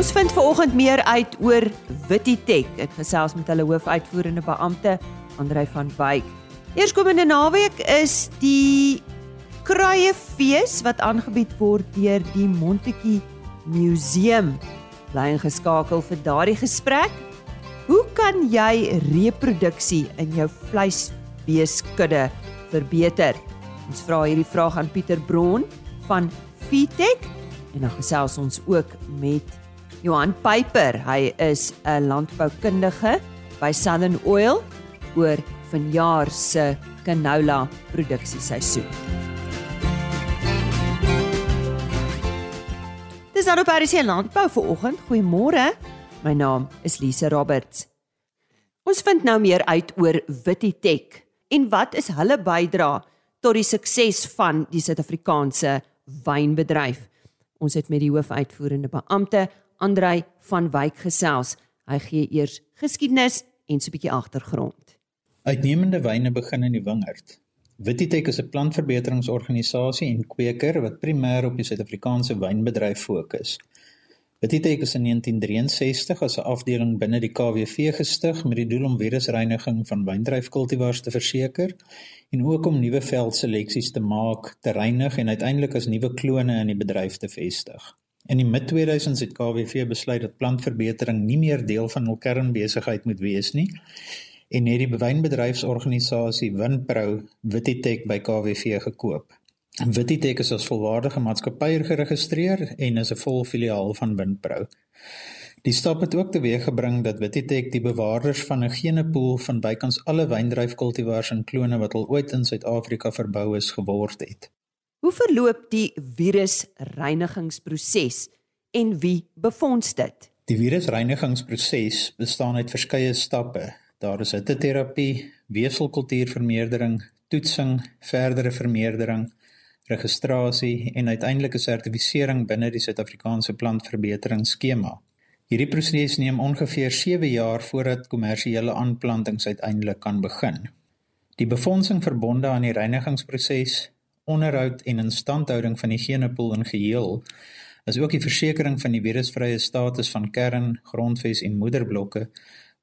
Ons vind veraloggend meer uit oor Wititech. Ek gesels met hulle hoofuitvoerende beampte, Andrei van Wyk. Eerskomende naweek is die Kruiefees wat aangebied word deur die Montetjie Museum. Bly ingeskakel vir daardie gesprek. Hoe kan jy reproduksie in jou vleisbeeskudde verbeter? Ons vra hierdie vraag aan Pieter Bron van Fitech en dan gesels ons ook met Johan Piper. Hy is 'n landboukundige by Southern Oil oor vanjaar se canola produksieseisoen. Dis nou op RC Landbou vir oggend. Goeiemôre. My naam is Lise Roberts. Ons vind nou meer uit oor Wititech en wat is hulle bydrae tot die sukses van die Suid-Afrikaanse wynbedryf. Ons het met die hoofuitvoerende beampte Andrei van Wyk gesels. Hy gee eers geskiedenis en so 'n bietjie agtergrond. Uitnemende wyne begin in die wingerd. Wititech is 'n plantverbeteringsorganisasie en kweker wat primêr op die Suid-Afrikaanse wynbedryf fokus. Wititech is in 1963 as 'n afdeling binne die KWV gestig met die doel om virusreiniging van wyndryfkultivars te verseker en ook om nuwe veldseleksies te maak, te reinig en uiteindelik as nuwe klone in die bedryf te vestig. In die mid-2000s het KWV besluit dat plantverbetering nie meer deel van hul kernbesigheid moet wees nie en het die wynbedryfsorganisasie Winpro Wititech by KWV gekoop. Wititech is as volwaardige maatskappy geregistreer en is 'n vol filiaal van Winpro. Die stap het ook teweeggebring dat Wititech die bewaarders van 'n genepool van bykans alle wyndryfkultivars en klone wat al ooit in Suid-Afrika verbou is geword het. Hoe verloop die virusreinigingsproses en wie befonds dit? Die virusreinigingsproses bestaan uit verskeie stappe. Daar is hitteterapie, weefselkultuurvermeerdering, toetsing, verdere vermeerdering, registrasie en uiteindelike sertifisering binne die Suid-Afrikaanse plantverbeteringsskema. Hierdie proses neem ongeveer 7 jaar voordat kommersiële aanplantings uiteindelik kan begin. Die befondsing verbonde aan die reinigingsproses onderhoud en instandhouding van die genepool in geheel, as ook die versekering van die virusvrye status van kern, grondves en moederblokke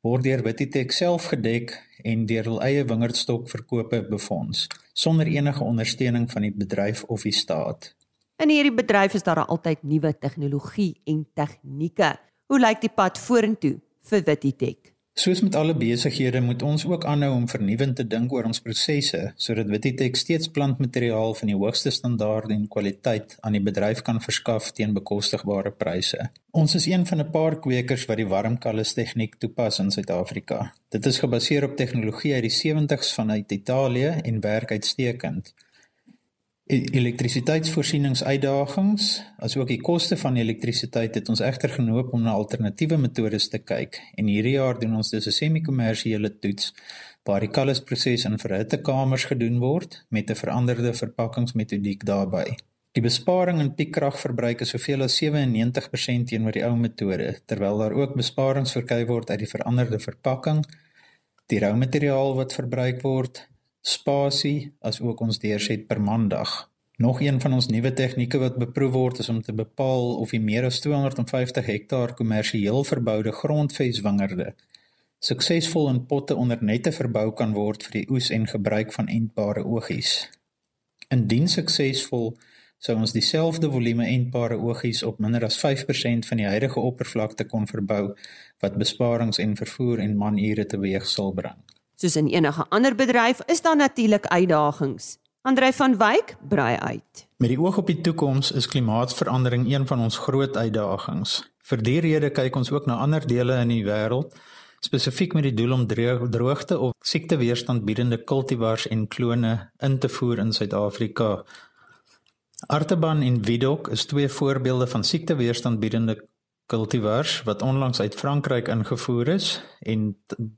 word deur Wititech self gedek en deur hul eie wingerdstokverkope befonds sonder enige ondersteuning van die bedryf of die staat. In hierdie bedryf is daar altyd nuwe tegnologie en tegnieke. Hoe lyk die pad vorentoe vir Wititech? Soos met alle besighede moet ons ook aanhou om vernuwend te dink oor ons prosesse sodat Wititech steeds plantmateriaal van die hoogste standaarde en kwaliteit aan die bedryf kan verskaf teen bekostigbare pryse. Ons is een van 'n paar kwekers wat die warmkalus tegniek toepas in Suid-Afrika. Dit is gebaseer op tegnologie uit die 70's vanuit Italië en werk uitstekend. Elektrisiteitsvoorsieningsuitdagings, asook die koste van elektrisiteit het ons egter genoop om na alternatiewe metodes te kyk en hierdie jaar doen ons dus 'n semi-kommersiële toets waar die kallusproses in verhittekamers gedoen word met 'n veranderde verpakkingsmetodiek daarbey. Die besparing in piekkragverbruik is soveel as 97% teenoor die ou metode, terwyl daar ook besparings verkry word uit die veranderde verpakking, die rou materiaal wat verbruik word spasie as ook ons deurset per maandag. Nog een van ons nuwe tegnieke wat beproef word is om te bepaal of die meer as 250 hektaar kommersieel verboude grondveswingerde suksesvol in potte onder nette verbou kan word vir die oes en gebruik van entbare oogies. Indien suksesvol sou ons dieselfde volume entbare oogies op minder as 5% van die huidige oppervlakte kon verbou wat besparings en vervoer en manure teweeg sal bring. Soos in enige ander bedryf is daar natuurlik uitdagings. Andrei van Wyk brei uit. Met die oog op die toekoms is klimaatsverandering een van ons groot uitdagings. Vir die rede kyk ons ook na ander dele in die wêreld, spesifiek met die doel om droogte of siekteweerstandbiedende kultivars en klone in te voer in Suid-Afrika. Artaban en Vidok is twee voorbeelde van siekteweerstandbiedende kultivars wat onlangs uit Frankryk ingevoer is en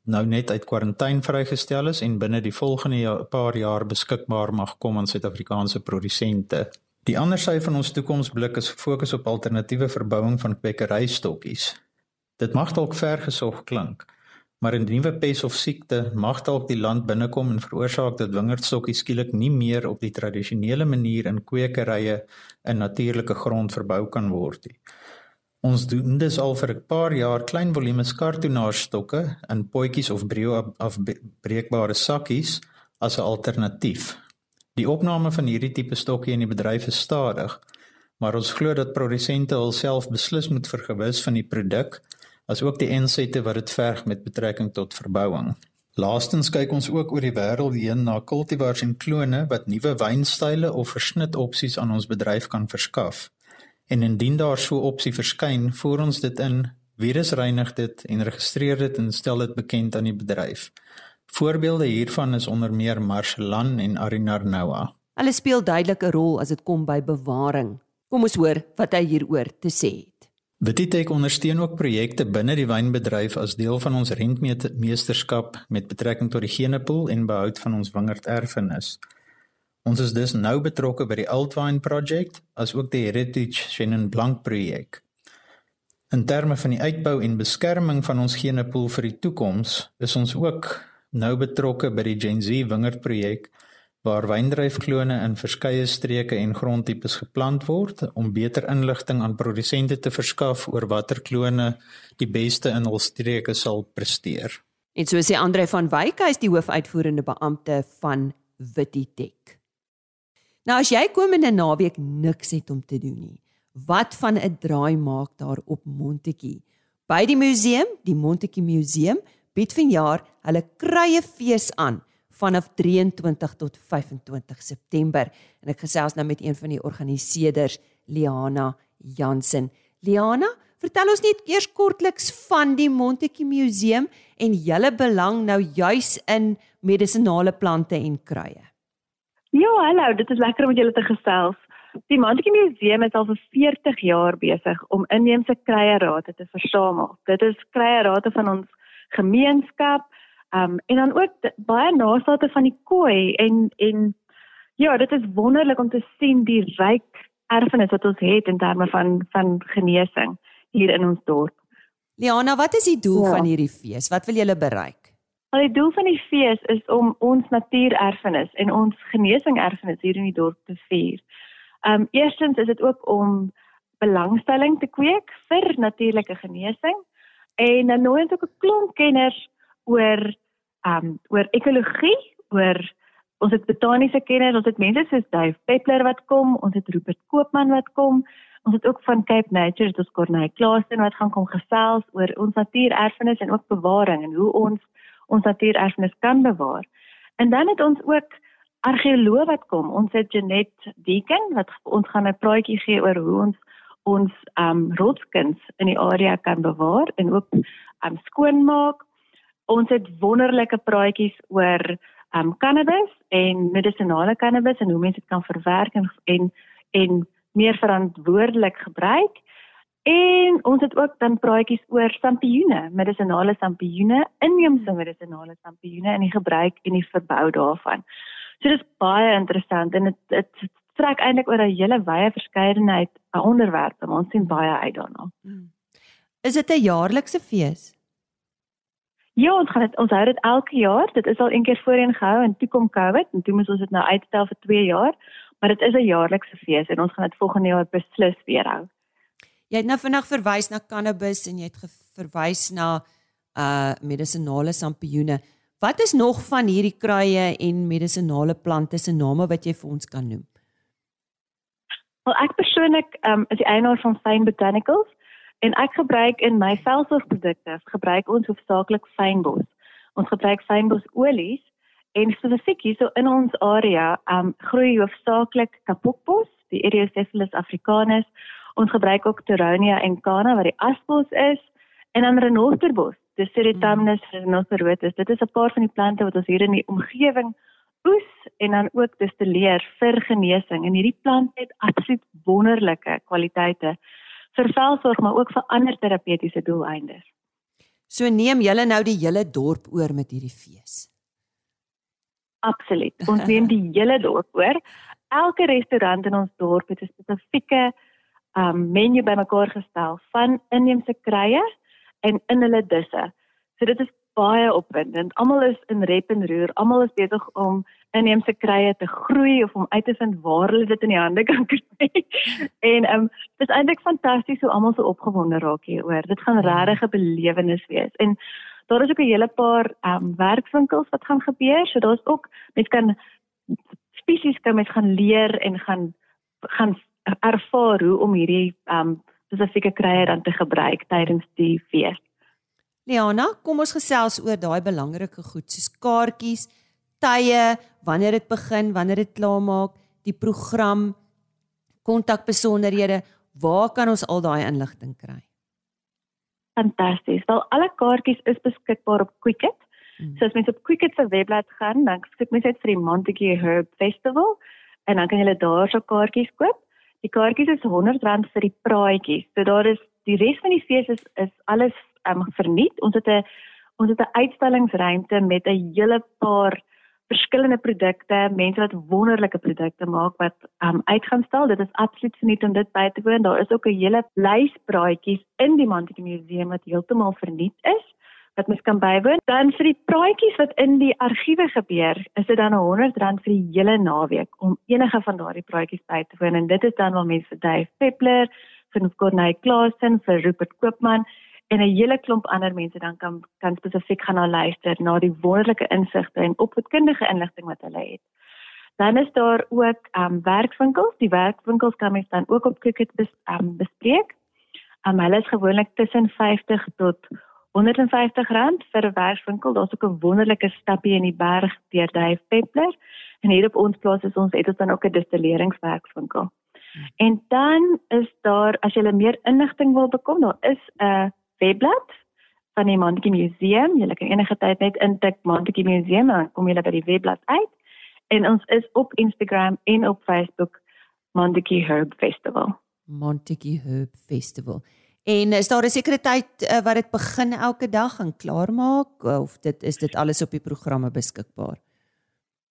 nou net uit kwarantyne vrygestel is en binne die volgende jaar, paar jaar beskikbaar mag kom aan Suid-Afrikaanse produsente. Die ander sy van ons toekomsblik is fokus op alternatiewe verbouing van kwekerystokkies. Dit mag dalk vergesog klink, maar 'n nuwe pes of siekte mag dalk die land binnekom en veroorsaak dat wingerdstokkies skielik nie meer op die tradisionele manier in kwekerye in natuurlike grond verbou kan word nie. Ons doen dus al vir 'n paar jaar klein volume kartonaarstokke in potjies of brio afbreekbare sakkies as 'n alternatief. Die opname van hierdie tipe stokkie in die bedryf is stadig, maar ons glo dat produsente hulself beslis moet vergewis van die produk asook die insette wat dit verg met betrekking tot verbouing. Laastens kyk ons ook oor die wêreld heen na kultivars en klone wat nuwe wynstyle of versnitopsies aan ons bedryf kan verskaf. En indien daar so 'n opsie verskyn, voer ons dit in, virusreinig dit en registreer dit en stel dit bekend aan die bedryf. Voorbeelde hiervan is onder meer Marcelan en Arinar Noah. Hulle speel duidelik 'n rol as dit kom by bewaring. Kom ons hoor wat hy hieroor te sê het. Wititech ondersteun ook projekte binne die wynbedryf as deel van ons rentmeesterskap met betrekking tot die genepool en behoud van ons wingerderfenis. Ons is dus nou betrokke by die Altwine Project as ook die Heritage Chenin Blanc projek. In terme van die uitbou en beskerming van ons genepool vir die toekoms, is ons ook nou betrokke by die Gen Z wingerd projek waar wyndryfklone in verskeie streke en grondtipes geplant word om beter inligting aan produsente te verskaf oor watter klone die beste in hul streke sal presteer. En so sê Andre van Wyk, hy is die hoofuitvoerende beampte van Wititech. Nou as jy komende naweek niks het om te doen nie, wat van 'n draai maak daar op Montetjie? By die museum, die Montetjie Museum, bied vanjaar hulle kruie fees aan vanaf 23 tot 25 September en ek gesels nou met een van die organiseerders Liana Jansen. Liana, vertel ons net eers kortliks van die Montetjie Museum en julle belang nou juis in medisinale plante en kruie. Ja, hallo, dit is lekker om julle te gesels. Die Montetjie Museum is al vir 40 jaar besig om inheemse kruierate te versamel. Dit is kruierate van ons gemeenskap. Um en dan ook baie nasate van die koei en en ja, dit is wonderlik om te sien die ryk erfenis wat ons het in terme van van genesing hier in ons dorp. Liana, wat is die doel ja. van hierdie fees? Wat wil julle bereik? Al die doel van die fees is om ons natuurerfenis en ons genesing erfenis hier in die dorp te vier. Um eerstens is dit ook om belangstelling te kweek vir natuurlike genesing En dan nooi ons ook 'n klomp kenners oor um oor ekologie, oor ons het botaniese kenners, ons het mense soos Dave Peppler wat kom, ons het Rupert Koopman wat kom. Ons het ook van Cape Nature, dit is Corneille Klaasen wat gaan kom gesels oor ons natuurerfenis en ook bewaring en hoe ons ons natuurerfenis kan bewaar. En dan het ons ook argeoloog wat kom. Ons het Janet Deacon wat ons gaan 'n praatjie gee oor hoe ons ons um rotskuns in die area kan bewaar en ook um skoonmaak. Ons het wonderlike praatjies oor um cannabis en medisonale cannabis en hoe mense dit kan verwerk en en, en meer verantwoordelik gebruik. En ons het ook dan praatjies oor sampioene, medisonale sampioene, inheemse medisonale sampioene en die gebruik en die verbou daarvan. So dit is baie interessant en dit dit strek eintlik oor 'n hele wye verskeidenheid van onderwerpe, maar ons sien baie uit daarna. Hmm. Is dit 'n jaarlikse fees? Ja, ons gaan dit ons hou dit elke jaar. Dit is al een keer voorheen gehou en toe kom COVID en toe moes ons dit nou uitstel vir 2 jaar, maar dit is 'n jaarlikse fees en ons gaan dit volgende jaar beslis weer hou. Jy het nou vinnig verwys na cannabis en jy het verwys na uh medisinale sampioene. Wat is nog van hierdie kruie en medisinale plante se name wat jy vir ons kan noem? Wel ek persoonlik um, is die eienaar van Fine Botanicals en ek gebruik in my velsorgprodukte gebruik ons hoofsaaklik fynbos. Ons gebruik fynbos olies en spesifiek hierso in ons area um groei hoofsaaklik kapokbos, die Eriocephalus africanus. Ons gebruik ook Toronia en Cana wat die asbos is en dan renosterbos, die Cerathamnus renosterotus. Dit is 'n paar van die plante wat ons hier in die omgewing oes en dan ook distilleer vir genesing en hierdie plant het absoluut wonderlike kwaliteite vir velsorg maar ook vir ander terapeutiese doeleindes. So neem julle nou die hele dorp oor met hierdie fees. Absoluut. Ons neem die hele dorp oor. Elke restaurant in ons dorp het 'n spesifieke um menu bymekaar gestel van inheemse kruie en in hulle disse. So dit is baie opwindend. Almal is in rep en roer. Almal is besig om inheemse krye te groei of om uit te vind waar hulle dit in die hande kan kry. en ehm um, dit is eintlik fantasties hoe almal so opgewonde raak hieroor. Dit gaan regtig 'n belewenis wees. En daar is ook 'n hele paar ehm um, werkswinkels wat gaan gebeur. So daar's ook mense kan spesies kan mens gaan leer en gaan gaan ervaar hoe om hierdie um, spesifieke krye dan te gebruik tydens die fees. Liana, kom ons gesels oor daai belangrike goed soos kaartjies, tye, wanneer dit begin, wanneer dit klaar maak, die program, kontakbesonderhede, waar kan ons al daai inligting kry? Fantasties. Wel alle kaartjies is beskikbaar op Quicket. Hmm. So as mens op Quicket se webblad gaan, dan kyk mens net vir die Montague Herb Festival en dan kan jy daar so kaartjies koop. Die kaartjies is R100 vir die praatjies. So daar is die res van die fees is is alles um, verniet. Ons het 'n ons het 'n uitstallingsruimte met 'n hele paar verskillende produkte, mense wat wonderlike produkte maak wat um uit gaan stal. Dit is absoluut verniet om dit by te woon. Daar is ook 'n hele lys praatjies in die Montague Museum wat heeltemal verniet is wat mens kan bywoon. Dan vir die praatjies wat in die argiewe gebeur, is dit dan R100 vir die hele naweek om enige van daardie praatjies by te woon en dit is dan waar mense vir Dave Peppler, vir Corneille Klaasen, vir Rupert Koopman en 'n hele klomp ander mense dan kan kan spesifiek gaan na luister na die wonderlike insigte en opvoedkundige inligting wat hulle het. Dan is daar ook ehm um, werkswinkels. Die werkswinkels kan mens dan ook op Cricket bes, um, bespreek. Ehm um, hulle is gewoonlik tussen 50 tot 150 rand vir 'n werkswinkel. Daar's ook 'n wonderlike stapie in die berg deur Dave Peppler. En hier op ons plaas is ons het ons dan ook 'n distilleringswerkswinkel. En dan is daar as jy meer inligting wil bekom, daar is 'n webblad van die Montague Museum. Jy kan enige tyd net intik Montague Museum en dan kom jy by die webblad uit. En ons is op Instagram en op Facebook Montague Herb Festival. Montague Herb Festival. En is daar 'n sekere tyd uh, wat dit begin elke dag en klaar maak of dit is dit alles op die programme beskikbaar?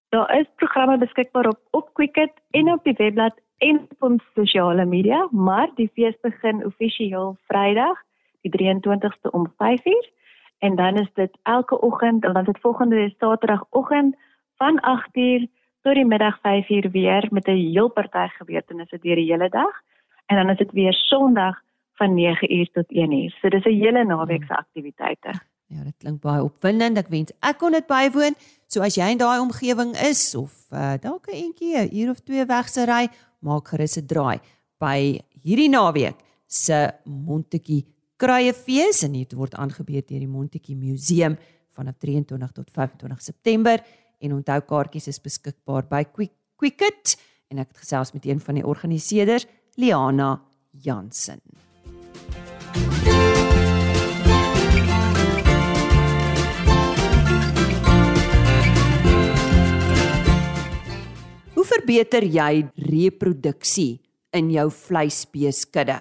Daar is programme beskikbaar op op Quicket en op die webblad en op ons sosiale media, maar die fees begin amptelik Vrydag die 23ste om 5uur en dan is dit elke oggend en dan is dit volgende Saterdagoggend van 8uur tot die middag 5uur weer met 'n heel party gebeurtenisse deur die hele dag en dan is dit weer Sondag van 9uur tot 1uur. So dis 'n hele naweek se aktiwiteite. Ja, dit klink baie opwindend. Ek wens ek kon dit bywoon. So as jy in daai omgewing is of uh, dalk 'n entjie 'n uur of twee weg se ry, maak gerus 'n draai by hierdie naweek se Montetjie Kruiefees en dit word aangebied deur die Montetjie Museum vanaf 23 tot 25 September en onthou kaartjies is beskikbaar by Quick Quicket en ek het gesels met een van die organiseerders Liana Jansen. Verbeter jy reproduksie in jou vleisbeeskudde?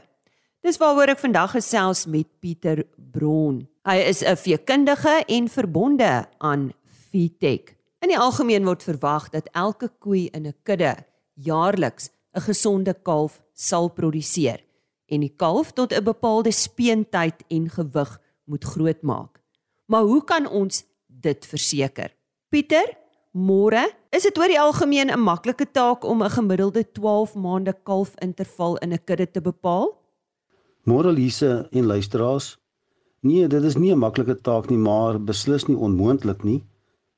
Dis waaroor ek vandag gesels met Pieter Bron. Hy is 'n veekundige en verbonde aan Feedtech. In die algemeen word verwag dat elke koei in 'n kudde jaarliks 'n gesonde kalf sal produseer en die kalf tot 'n bepaalde speentyd en gewig moet grootmaak. Maar hoe kan ons dit verseker? Pieter, môre, is dit oor die algemeen 'n maklike taak om 'n gemiddelde 12 maande kalf interval in 'n kudde te bepaal? Moralise en luisteraars. Nee, dit is nie 'n maklike taak nie, maar beslis nie onmoontlik nie.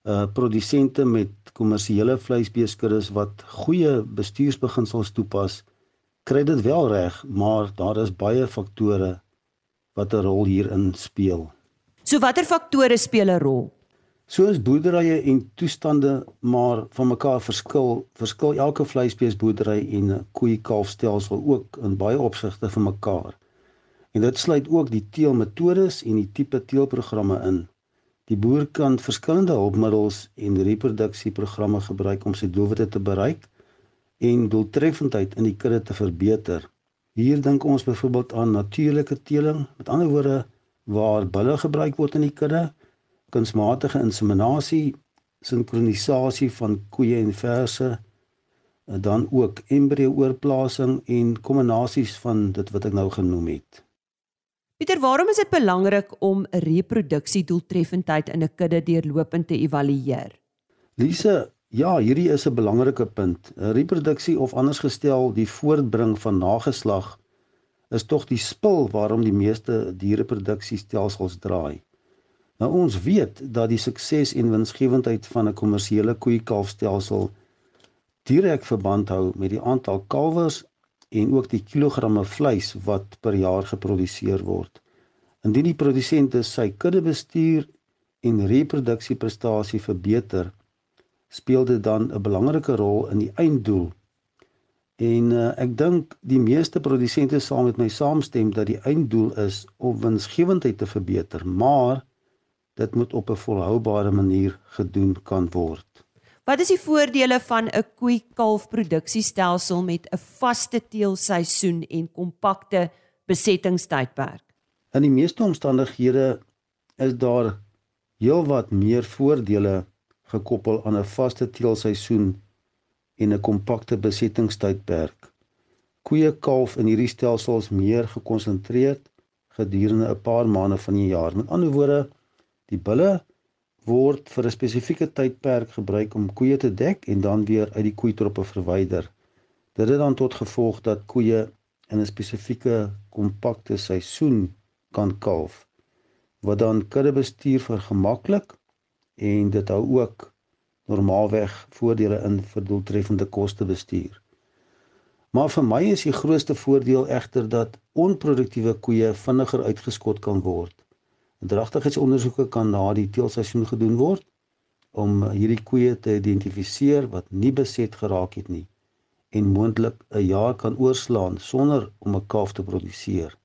Uh produsente met kommersiële vleisbeeskuddes wat goeie bestuursbeginsels toepas, kry dit wel reg, maar daar is baie faktore wat 'n rol hierin speel. So watter faktore speel 'n rol? Soos boerderye en toestande maar van mekaar verskil, verskil elke vleisbeesboerdery en 'n koei-kalfstelsel ook in baie opsigte van mekaar. En dit sluit ook die teelmetodes en die tipe teelprogramme in. Die boer kan verskillende hulpmiddels en reproduksieprogramme gebruik om sy doelwitte te bereik en doeltreffendheid in die kudde te verbeter. Hier dink ons byvoorbeeld aan natuurlike teeling, met ander woorde waar bulle gebruik word in die kudde, kunsmatige inseminasie, sinkronisasie van koeie en verse, dan ook embrio-oorplasing en kombinasies van dit wat ek nou genoem het. Pieter, waarom is dit belangrik om reproduksie-doeltreffendheid in 'n kudde deurlopend te evalueer? Lise, ja, hierdie is 'n belangrike punt. Reproduksie of anders gestel, die voortbring van nageslag is tog die spil waarom die meeste diereproduksiestelsels draai. Nou ons weet dat die sukses en winsgewendheid van 'n kommersiële koeie-kalfstelsel direk verband hou met die aantal kalwers en ook die kilogramme vleis wat per jaar geproduseer word. Indien die produsente sy kudde bestuur en reproduksieprestasie verbeter, speel dit dan 'n belangrike rol in die einddoel. En uh, ek dink die meeste produsente sal met my saamstem dat die einddoel is om winsgewendheid te verbeter, maar dit moet op 'n volhoubare manier gedoen kan word. Wat is die voordele van 'n koei-kalf produksiestelsel met 'n vaste teelseisoen en kompakte besettingstydperk? In die meeste omstandighede is daar heelwat meer voordele gekoppel aan 'n vaste teelseisoen en 'n kompakte besettingstydperk. Koeie-kalf in hierdie stelsels meer gekonsentreerd gedurende 'n paar maande van die jaar. Met ander woorde, die bulle word vir 'n spesifieke tydperk gebruik om koeie te dek en dan weer uit die koeitroppe verwyder. Dit het dan tot gevolg dat koeie in 'n spesifieke kompakte seisoen kan kalf wat dan kudde bestuur vergemaklik en dit hou ook normaalweg voordele in vir doeltreffende koste bestuur. Maar vir my is die grootste voordeel egter dat onproduktiewe koeie vinniger uitgeskot kan word. Dragtigheidsondersoeke kan na die teelseisoen gedoen word om hierdie koeie te identifiseer wat nie beset geraak het nie en moontlik 'n jaar kan oorslaan sonder om 'n kalf te produseer.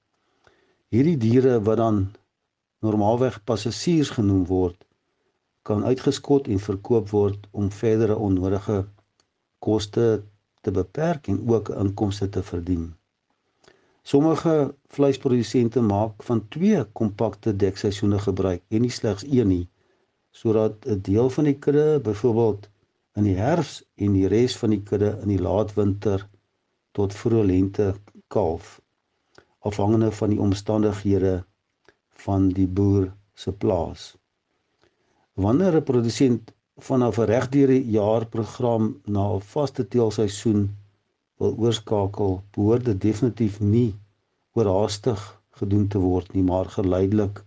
Hierdie diere wat dan normaalweg passasiers genoem word, kan uitgeskot en verkoop word om verdere onnodige koste te beperk en ook inkomste te verdien. Sommige vleisprodusente maak van twee kompakte dekseisoene gebruik en nie slegs een nie, sodat 'n deel van die kudde byvoorbeeld in die herfs en die res van die kudde in die laatwinter tot vroeë lente kalf, afhangende van die omstandighede van die boer se plaas. Wanneer 'n produsent vanaf 'n regdure jaar program na 'n vaste teelseisoen wil oorskakel, behoort dit definitief nie oorhaastig gedoen te word nie, maar geleidelik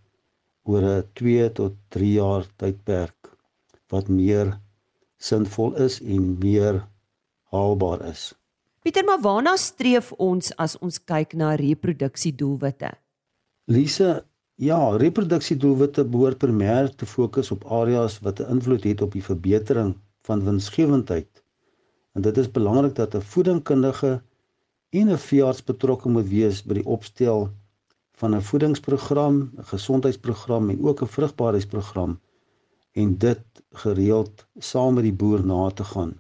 oor 'n 2 tot 3 jaar tydperk wat meer sinvol is en meer haalbaar is. Pieter, maar waarna streef ons as ons kyk na reproduksiedoelwitte? Lise, ja, reproduksiedoelwitte behoort primêr te fokus op areas wat 'n invloed het op die verbetering van winsgewendheid En dit is belangrik dat 'n voedingkundige en 'n veearts betrokke moet wees by die opstel van 'n voedingsprogram, 'n gesondheidsprogram en ook 'n vrugbaarheidsprogram en dit gereeld saam met die boer na te gaan.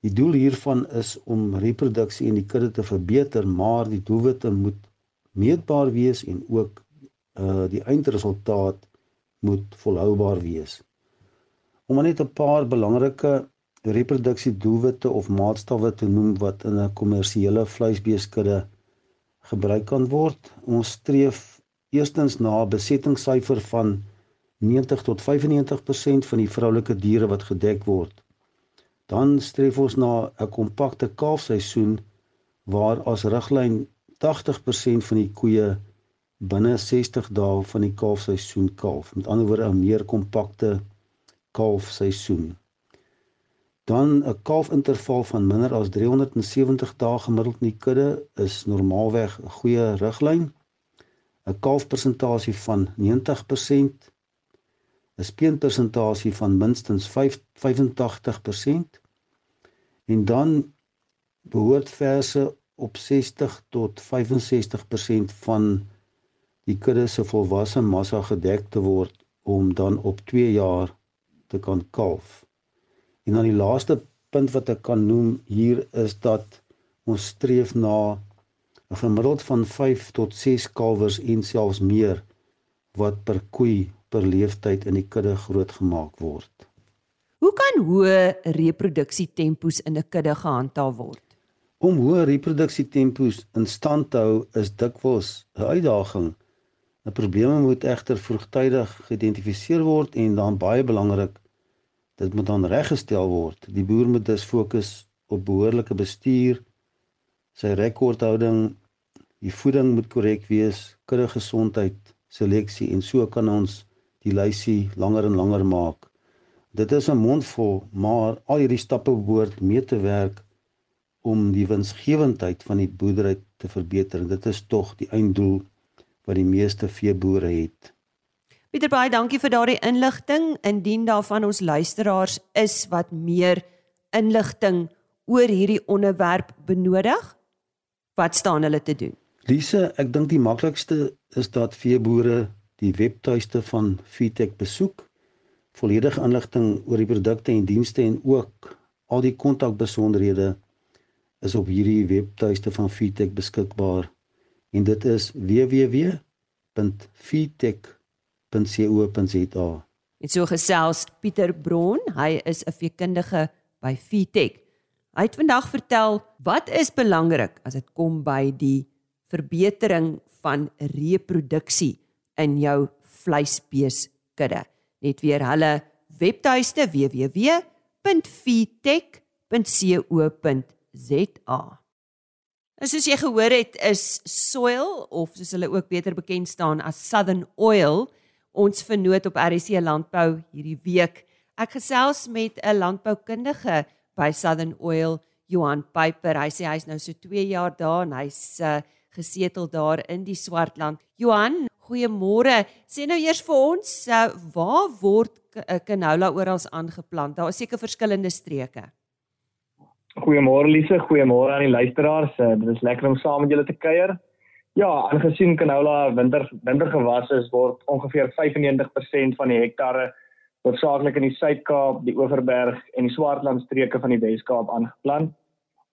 Die doel hiervan is om reproduksie in die kudde te verbeter, maar die doelwitte moet meetbaar wees en ook uh die eindresultaat moet volhoubaar wees. Om net 'n paar belangrike reproduksie doelwitte of maatstawwe te noem wat in 'n kommersiële vleisbeeskudde gebruik kan word. Ons streef eerstens na 'n besettingssyfer van 90 tot 95% van die vroulike diere wat gedek word. Dan streef ons na 'n kompakte kalfseisoen waar as riglyn 80% van die koeie binne 60 dae van die kalfseisoen kalf. Met ander woorde 'n meer kompakte kalfseisoen dan 'n kalfinterval van minder as 370 dae gemiddeld in die kudde is normaalweg 'n goeie riglyn. 'n kalfpersentasie van 90%, 'n speenpersentasie van minstens 5 85% en dan behoort verse op 60 tot 65% van die kudde se volwasse massa gedek te word om dan op 2 jaar te kan kalf. En dan die laaste punt wat ek kan noem hier is dat ons streef na 'n gemiddeld van 5 tot 6 kalwers en selfs meer wat per koei per leeftyd in die kudde grootgemaak word. Hoe kan hoë reproduksietempos in 'n kudde gehandhaaf word? Om hoë reproduksietempos in stand te hou is dikwels 'n uitdaging 'n Probleme moet egter vroegtydig geïdentifiseer word en dan baie belangrik dit moet dan reggestel word. Die boer moet dus fokus op behoorlike bestuur, sy rekordhouding, die voeding moet korrek wees, kudde gesondheid, seleksie en so kan ons die lysie langer en langer maak. Dit is 'n mondvol, maar al hierdie stappe behoort mee te werk om die winsgewendheid van die boerdery te verbeter. Dit is tog die einddoel wat die meeste veeboere het. Pieter baie dankie vir daardie inligting. Indien daarvan ons luisteraars is wat meer inligting oor hierdie onderwerp benodig, wat staan hulle te doen? Lise, ek dink die maklikste is dat veeboere die webtuiste van Feedtech besoek. Volledige inligting oor die produkte en dienste en ook al die kontakbesonderhede is op hierdie webtuiste van Feedtech beskikbaar. En dit is www.feedtech.co.za. En so gesels Pieter Bron, hy is 'n veekundige by Feedtech. Hy het vandag vertel wat is belangrik as dit kom by die verbetering van reproduksie in jou vleisbeeskudde. Net weer hulle webtuiste www.feedtech.co.za. En soos jy gehoor het, is soil of soos hulle ook beter bekend staan as Southern Oil ons vernoot op RC Landbou hierdie week. Ek gesels met 'n landboukundige by Southern Oil, Johan Piper. Hy sê hy's nou so 2 jaar daar en hy's uh, gesetel daar in die Swartland. Johan, Goeiemôre. Sê nou eers vir ons, uh, waar word eh, canola oral aangeplant? Daar is seker verskillende streke. Goeiemôre Lise, goeiemôre aan die luisteraars. Uh, dit is lekker om saam met julle te kuier. Ja, aangesien canola winter wintergewas is, word ongeveer 95% van die hektare hoofsaaklik in die Suid-Kaap, die Oeverberg en die Swartland streke van die Wes-Kaap aangeplant.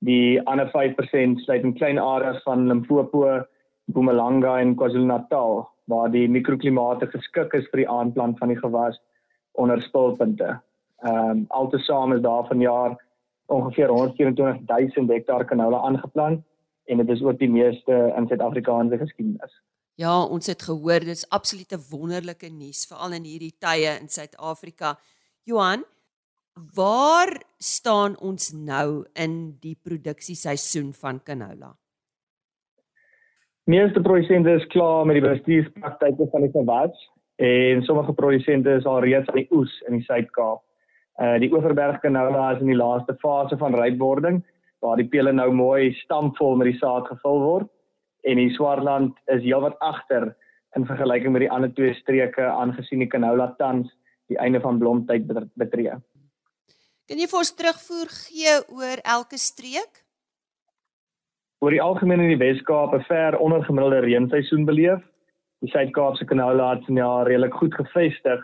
Die ander 5% sluit in klein areas van Limpopo, Mpumalanga en KwaZulu-Natal waar die mikroklimate geskik is vir die aanplant van die gewas onder spulpunte. Ehm um, altesaam is daar vanjaar ongeveer 124 000 hektaar canola aangeplant en dit is ook die meeste in Suid-Afrikaanse geskiedenis. Ja, ons het gehoor dis absolute wonderlike nuus veral in hierdie tye in Suid-Afrika. Johan, waar staan ons nou in die produksieseisoen van canola? Meeste produsente is klaar met die bestuurspraktyke van die gewas en sommige produsente is al reeds aan die oes in die Suid-Kaap. Uh die Oeverberg canola is in die laaste fase van rypwording waar die pele nou mooi stampvol met die saad gevul word en die Swartland is heelwat agter in vergelyking met die ander twee streke aangesien die canola tans die einde van blomtyd betree. Kan jy vir ons terugvoer gee oor elke streek? oor die algemeen in die Wes-Kaap 'n ver ondergemiddelde reenseisoen beleef. Die Suid-Kaapse kanola het in jaar redelik goed gevestig,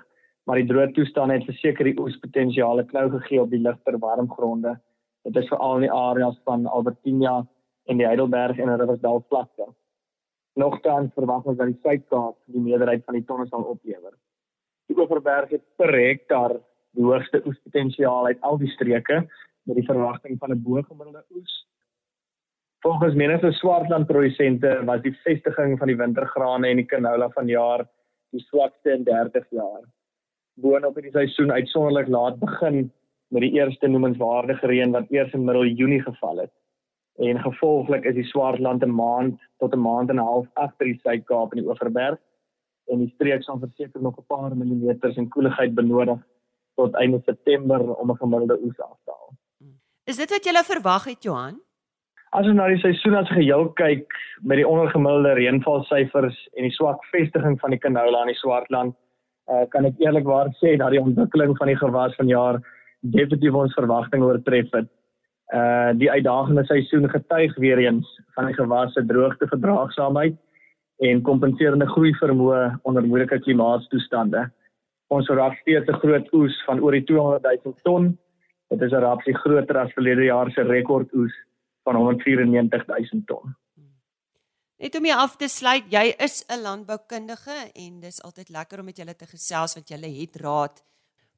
maar die droë toestande het verseker die oespotensiale knou gegee op die ligter warm gronde. Dit is veral in die areas van Albertina en die Heidelberg en Riversdal vlakte. Nogtans verwag ons dat die Suid-Kaap die meerderheid van die tonne sal oplewer. Die Oeverberg het per hektaar die hoogste oespotensiaal uit al die streke met die verwagting van 'n bo-gemiddelde oes Volgens menige swartland produsente was die vestiging van die wintergrane en die canola vanjaar die swakste in 30 jaar. Boonop het die seisoen uitsonderlik laat begin met die eerste noemenswaardige reën wat eers in middel Junie geval het. En gevolglik is die swartland 'n maand tot 'n maand en 'n half agter die Suid-Kaap en die Oeverberg en die streek sal verseker nog 'n paar millimeters in koeligheid benodig tot einde September om 'n gemiddelde oes af te haal. Is dit wat jy verwag het Johan? As ons na die seisoen as geheel kyk met die ondergemiddelde reënvalsyfers en die swak vestiging van die canola in die Swartland, uh, kan ek eerlikwaar sê dat die ontwikkeling van die gewas vanjaar definitief ons verwagtinge oortref het. Uh die uitdagende seisoen getuig weer eens van die gewas se droogte verdraagsaamheid en kompenserende groei vermoë onder moeilike klimaatstoestande. Ons verwag steeds 'n groot oes van oor die 200 000 ton. Dit is 'n rapsie groter as verlede jaar se rekordoes van 194 000 ton. Net om jy af te sluit, jy is 'n landboukundige en dis altyd lekker om met julle te gesels want julle het raad.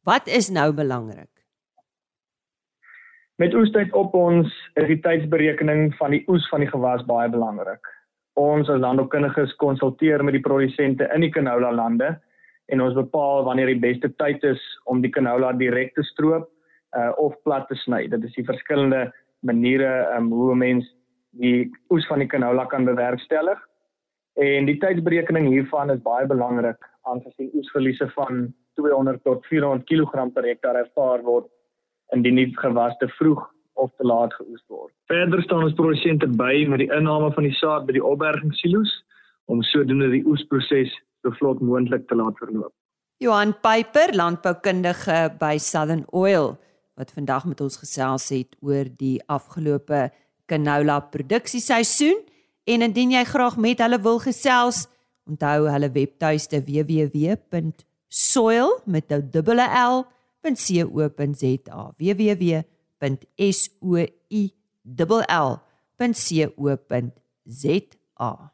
Wat is nou belangrik? Met oestyd op ons is die tydsberekening van die oes van die gewas baie belangrik. Ons as landboukundiges konsulteer met die produsente in die canola lande en ons bepaal wanneer die beste tyd is om die canola direk te stroop uh, of plat te sny. Dit is die verskillende maniere um, hoe 'n mens die oes van die canola kan bewerkstellig. En die tydsberekening hiervan is baie belangrik aangesien oesverliese van 200 tot 400 kg per hektaar ervaar word indien die gewas te vroeg of te laat geoes word. Verder staan ons produsente by met die inname van die saad by die opbergingssilo's om sodoende die oesproses so vlot moontlik te laat verloop. Johan Piper, landboukundige by Southern Oil, wat vandag met ons gesels het oor die afgelope canola produksieseisoen en indien jy graag met hulle wil gesels, onthou hulle webtuiste www.soil met 'n dubbele L .co.za www.soill.co.za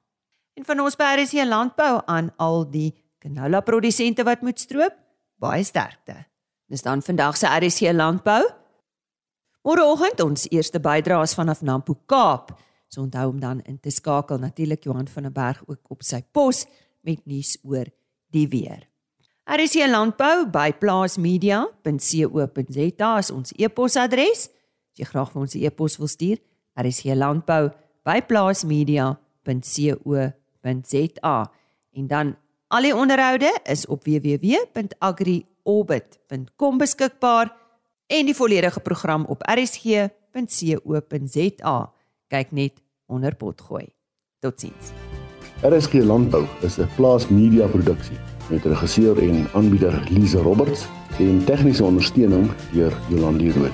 En van ons by RC Landbou aan al die canola produsente wat moet stroop, baie sterkte. Dis dan vandag se RC Landbou. Môreoggend ons eerste bydraes vanaf Nampo Kaap. So onthou om dan in te skakel natuurlik Johan van der Berg ook op sy pos met nuus oor die weer. RC Landbou by plaasmedia.co.za is ons e-posadres. As jy graag vir ons 'n e-pos wil stuur, RC Landbou by plaasmedia.co.za. En dan al die onderhoude is op www.agriorbit.com beskikbaar en die volledige program op rsg.co.za. Kyk net onder potgooi. Totsiens. RSG Landbou is 'n plaasmedia produksie met regisseur en aanbieder Lize Roberts en tegniese ondersteuning deur Jolande Rooi.